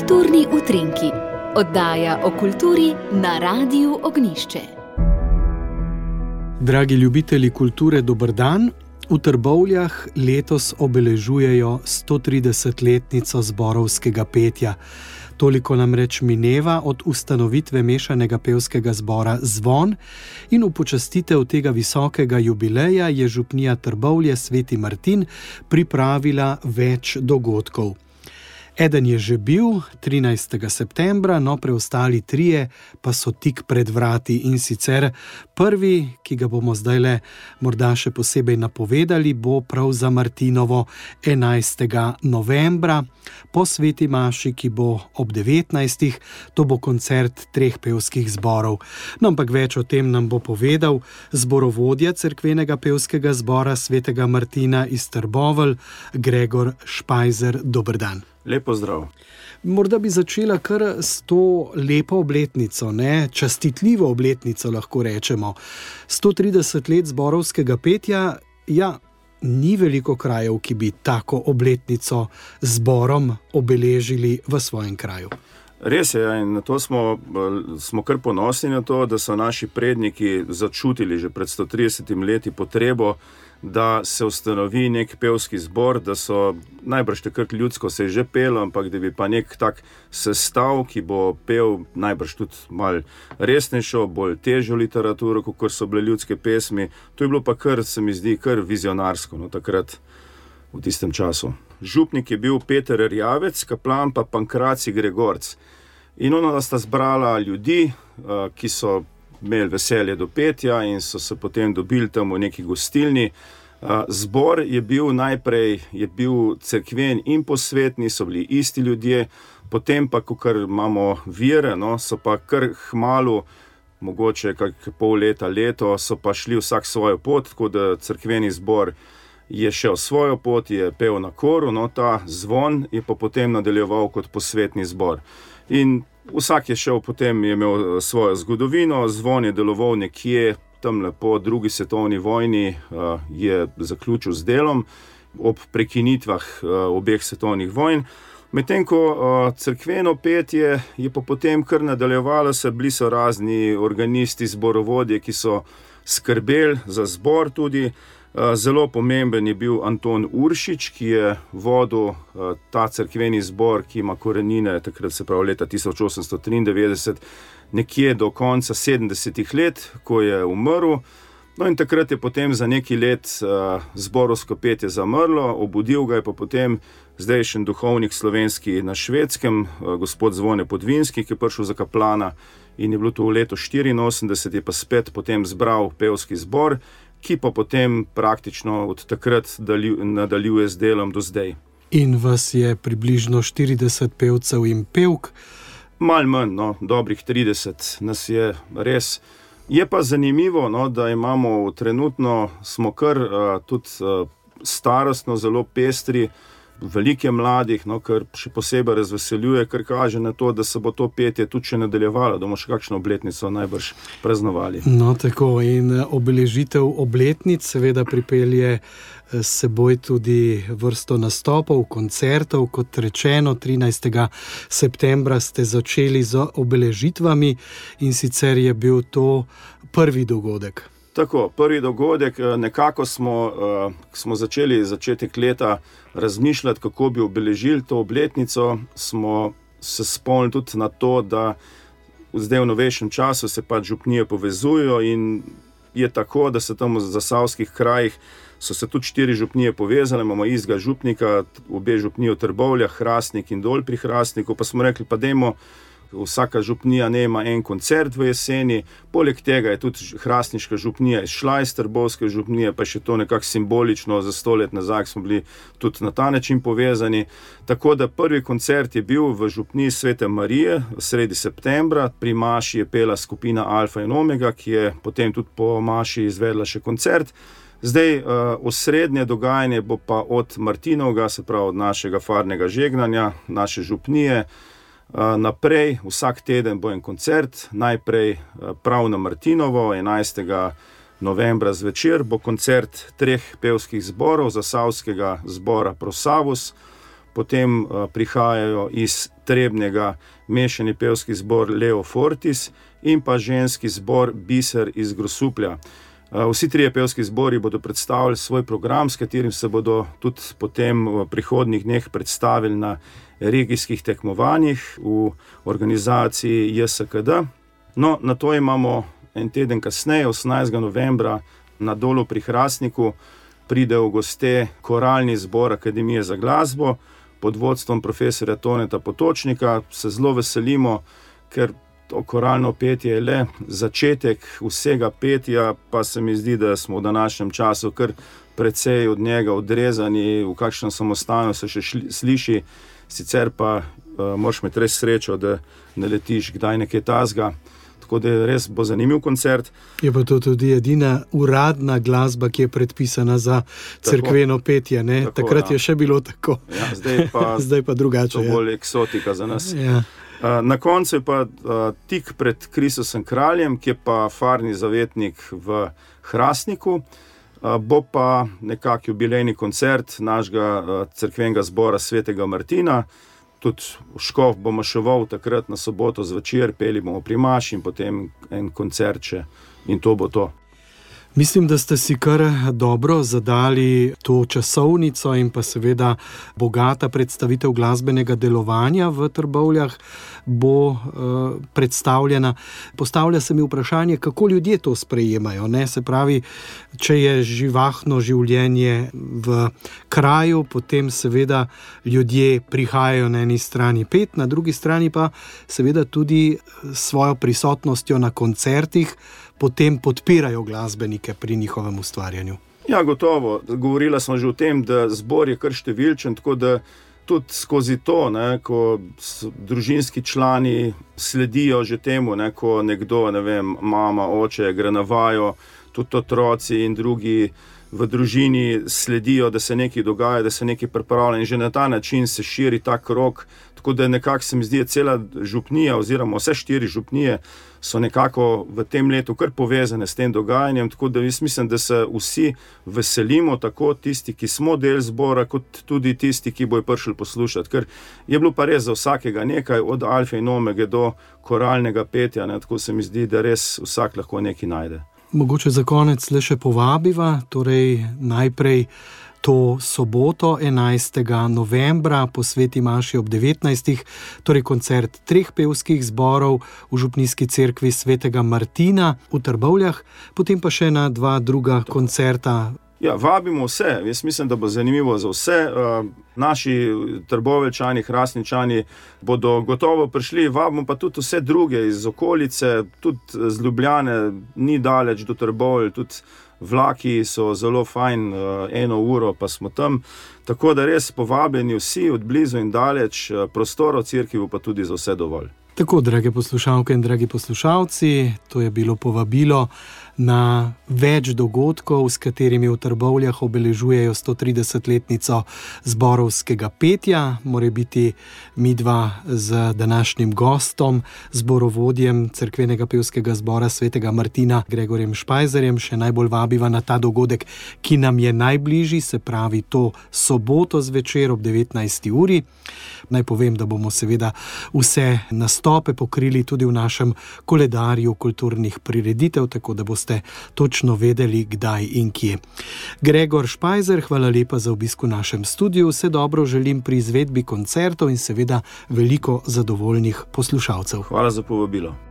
Kulturni utrinki, oddaja o kulturi na Radiu Ognišče. Dragi ljubitelji kulture, dober dan. V Trbovljah letos obeležujejo 130-letnico zborovskega petja. Toliko nam reč mineva od ustanovitve mešanega pevskega zbora Zvon in v počastitev tega visokega jubileja je župnija Trbovlje Sveti Martin pripravila več dogodkov. Eden je že bil 13. septembra, no preostali trije pa so tik pred vrati in sicer prvi, ki ga bomo zdaj le morda še posebej napovedali, bo prav za Martinovo 11. novembra po Sveti Maši, ki bo ob 19. to bo koncert treh pevskih zborov. No, ampak več o tem nam bo povedal zborovodja crkvenega pevskega zbora svetega Martina iz Trbovel, Gregor Špajzer. Dobr dan. Lepo zdrav. Morda bi začela kar s to lepo obletnico, ne? častitljivo obletnico, lahko rečemo. 130 let zborovskega petja, ja, ni veliko krajev, ki bi tako obletnico zborom obeležili v svojem kraju. Res je, in na to smo, smo kar ponosni na to, da so naši predniki začutili že pred 130 leti potrebo da se ustanovi nek pevski zbor, da so najbrž takrat ljudsko se že pelo, ampak da bi pa nek tak sestav, ki bo pel najbrž tudi malo resnejšo, bolj težjo literaturo, kot so bile ljudske pesmi. To je bilo pa kar, se mi zdi, kar vizionarsko no, takrat v tistem času. Župnik je bil Peter Rjavec, kaplan pa Pankraci Gregorc. In ono, da sta zbrala ljudi, ki so imeli veselje do petja in so se potem dobili tam v neki gostilni. Zbor je bil najprej je bil crkven in posvetni, so bili isti ljudje, potem pa, ko imamo vire, no, so pa kar hmalo, mogoče kak pol leta, leto, so pa šli vsak svojo pot, tako da crkveni zbor je šel svojo pot, je pel na koru, no ta zvon je pa potem nadaljeval kot posvetni zbor. In Vsak je šel potem, je imel eh, svojo zgodovino, zvon je deloval nekje tam po drugi svetovni vojni, eh, je zaključil z delom ob prekinitvah eh, obeh svetovnih vojn. Medtem ko crkveno petje je pa potem kar nadaljevalo, se bili so razni organisti, zborovodje, ki so skrbeli za zbor tudi. Eh, zelo pomemben je bil Anton Uršič, ki je vodil eh, ta crkveni zbor, ki ima korenine takrat, se pravi leta 1893, nekje do konca 70-ih let, ko je umrl. No, in takrat je potem za neki let uh, zborovsko petje zamrlo, obudil ga je pa potem zdajšen duhovnik slovenski na švedskem, uh, gospod Zvone Podvinski, ki je prišel za kaplana in je bilo to v letu 84, je pa spet potem zbral pevski zbor ki pa potem praktično od takrat nadaljuje z delom do zdaj. In vas je približno 40 pevcev in pevk? Mal manj, no, dobrih 30 nas je res. Je pa zanimivo, no, da imamo trenutno, smo kar uh, tudi uh, starostno zelo pestri, uh, velike mladih, no, kar še posebej razveseljuje, ker kaže na to, da se bo to petje tudi še nadaljevalo, da bomo še kakšno obletnico najbrž praznovali. No, tako in eh, obeležitev obletnic seveda pripelje. Eh, seboj tudi vrsto nastopov, koncertov. Kot rečeno, 13. septembra ste začeli z obeležitvami in sicer je bil to prvi dogodek. Tako, prvi dogodek, eh, nekako smo, uh, smo začeli začetek leta razmišljati, kako bi obeležili to obletnico. Smo se spomnili tudi na to, da zdaj v novejšem času se pač župnije povezujejo in je tako, da se tam v zasavskih krajih so se tudi štiri župnije povezale, imamo istega župnika, obe župnije v Trbovljah, Hrastnik in dol pri Hrastniku, pa smo rekli, pa dajmo vsaka župnija ne ima en koncert v jeseni, poleg tega je tudi Hrastniška župnija izšla iz Trbovske župnije, pa še to nekako simbolično, za sto let nazaj smo bili tudi na ta način povezani. Tako da prvi koncert je bil v župniji Svete Marije sredi septembra, pri Maši je pela skupina Alfa in Omega, ki je potem tudi po Maši izvedla še koncert. Zdaj, uh, osrednje dogajanje bo pa od Martinovega, se pravi od našega farnega žegnanja, naše župnije. Eh, naprej, vsak teden bo en koncert, najprej eh, prav na Martinovo, 11. novembra zvečer bo koncert treh pevskih zborov, zasavskega zbora Prosavus, potem prihajajo iz Trebnega mešani pevski zbor Leo Fortis in pa ženski zbor Biser iz Grosuplja. Vsi trije pevski zbori bodo predstavili svoj program, s katerim se bodo tudi potem v prihodnjih dneh predstavili na regijskih tekmovanjih v organizaciji JSKD. No, na to imamo en teden kasneje, 18. novembra, na dolu pri Hrastniku, pride v goste koralni zbor Akademije za glasbo pod vodstvom profesora Toneta Potočnika. Se zelo veselimo, ker to koralno petje je le začetek vsega petja, pa se mi zdi, da smo v današnjem času kar precej od njega odrezani, v kakšnem samostanu se še šli, sliši, sicer pa uh, moraš imeti res srečo, da ne letiš kdaj nekaj tasga. Tako da je res bo zanimiv koncert. Je pa to tudi edina uradna glasba, ki je predpisana za crkveno tako, petje. Tako, Takrat ja. je še bilo tako. Ja, zdaj, pa, zdaj pa drugače. To je ja. bolj eksotika za nas. Ja. Na koncu je pa tik pred Kristusom kraljem, ki je pa farni zavetnik v Hrastniku, bo pa nekakšen jubilejni koncert našega crkvenega zbora svetega Martina. Tudi v Škov bomo šel takrat na soboto zvečer, peli bomo pri Maši in potem en koncert, in to bo to. Mislim, da ste si kar dobro zadali to časovnico in pa seveda bogata predstavitev glasbenega delovanja v Trbovljah bo uh, predstavljena. Postavlja se mi vprašanje, kako ljudje to sprejemajo. Ne? Se pravi, če je živahno življenje v kraju, potem seveda ljudje prihajajo na eni strani pet, na drugi strani pa seveda tudi svojo prisotnostjo na koncertih potem podpirajo glasbenike pri njihovem ustvarjanju. Ja, gotovo. Govorila sem že o tem, da zbor je kar številčen, tako da tudi skozi to, ne, ko družinski člani sledijo že temu, ne, ko nekdo, ne vem, mama, oče, gre na vajo, tudi otroci in drugi. V družini sledijo, da se nekaj dogaja, da se nekaj pripravlja, in že na ta način se širi ta krok. Tako da nekako se mi zdi, da cela župnija, oziroma vse štiri župnije, so nekako v tem letu kar povezane s tem dogajanjem. Tako da jaz mislim, da se vsi veselimo, tako tisti, ki smo del zbora, kot tudi tisti, ki bojo prišli poslušati. Ker je bilo pa res za vsakega nekaj, od Alfa in Omega do koralnega petja, ne? tako se mi zdi, da res vsak lahko nekaj najde. Mogoče za konec le še povabiva, torej najprej to soboto, 11. novembra, posveti Maši ob 19. torej koncert treh pevskih zborov v Župnijski cerkvi svetega Martina v Trbovljah, potem pa še na dva druga koncerta. Ja, vabimo vse. Jaz mislim, da bo zanimivo za vse. Uh, naši trbovečani, hrastničani bodo gotovo prišli, vabimo pa tudi vse druge iz okolice, tudi z Ljubljane, ni daleč do Trbovlja vlaki so zelo fajn, uh, eno uro pa smo tam. Tako da res povabljeni vsi od blizu in daleč, uh, prostor v crkvi pa tudi za vse dovolj. Tako, drage poslušalke in dragi poslušalci, to je bilo povabilo na več dogodkov, s katerimi v Trbovljah obeležujejo 130-letnico zborovskega petja, more biti midva z današnjim gostom, zborovodjem Cerkvenega pevskega zbora svetega Martina Gregorjem Špajzerjem, še najbolj vabiva na ta dogodek, ki nam je najbližji, se pravi to soboto zvečer ob 19. uri. Naj povem, da bomo seveda vse nastope pokrili tudi v našem koledarju kulturnih prireditev, tako da boste točno vedeli, kdaj in kje. Gregor Špajzer, hvala lepa za obisk v našem studiu, vse dobro želim pri izvedbi koncertov in seveda veliko zadovoljnih poslušalcev. Hvala za povabilo.